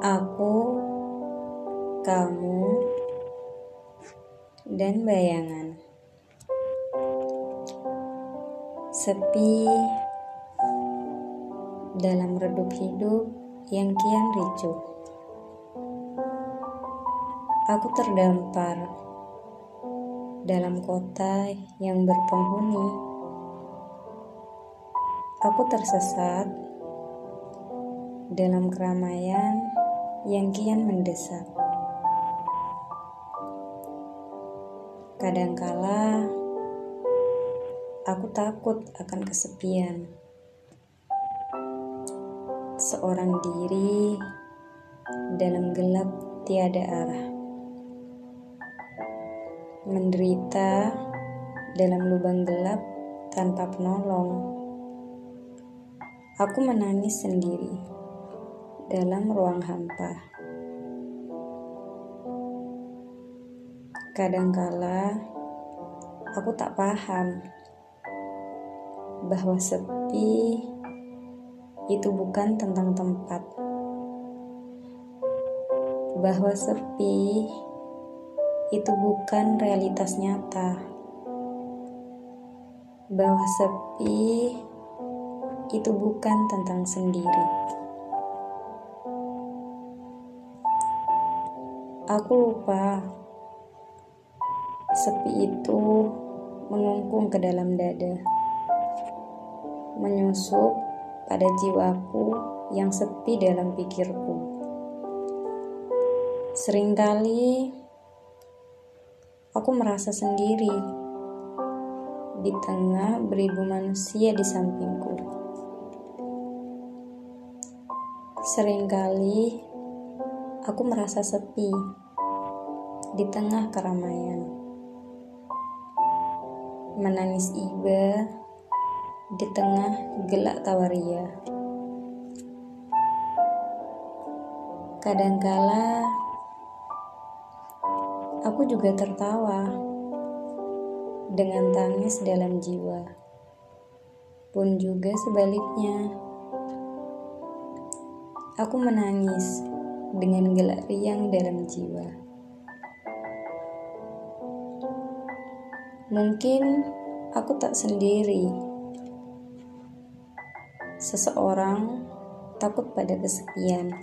Aku, kamu, dan bayangan. Sepi dalam redup hidup yang kian ricuh. Aku terdampar dalam kota yang berpenghuni. Aku tersesat dalam keramaian yang kian mendesak. Kadangkala aku takut akan kesepian. Seorang diri dalam gelap tiada arah. Menderita dalam lubang gelap tanpa penolong. Aku menangis sendiri dalam ruang hampa. Kadangkala aku tak paham bahwa sepi itu bukan tentang tempat, bahwa sepi itu bukan realitas nyata, bahwa sepi itu bukan tentang sendiri. Aku lupa, sepi itu mengungkung ke dalam dada, menyusup pada jiwaku yang sepi dalam pikirku. Seringkali aku merasa sendiri di tengah beribu manusia di sampingku. Seringkali aku merasa sepi di tengah keramaian. Menangis iba di tengah gelak tawaria. Kadangkala aku juga tertawa dengan tangis dalam jiwa. Pun juga sebaliknya. Aku menangis dengan gelak riang dalam jiwa. Mungkin aku tak sendiri. Seseorang takut pada kesepian.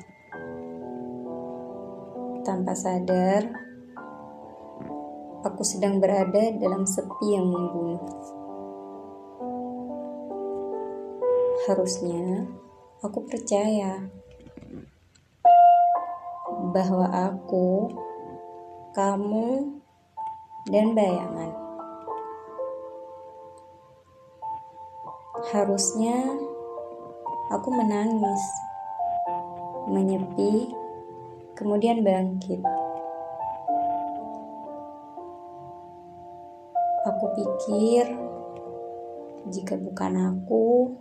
Tanpa sadar, aku sedang berada dalam sepi yang membunuh. Harusnya aku percaya bahwa aku, kamu, dan bayangan. Harusnya aku menangis, menyepi, kemudian bangkit. Aku pikir, jika bukan aku,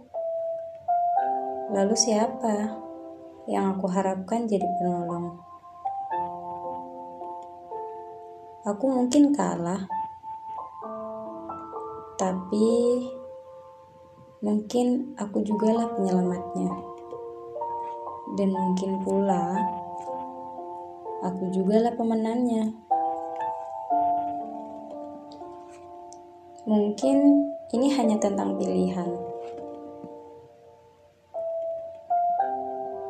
lalu siapa yang aku harapkan jadi penolong? Aku mungkin kalah, tapi mungkin aku juga lah penyelamatnya, dan mungkin pula aku juga lah pemenangnya. Mungkin ini hanya tentang pilihan.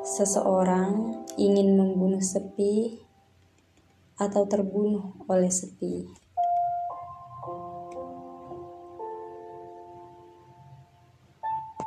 Seseorang ingin membunuh sepi atau terbunuh oleh sepi.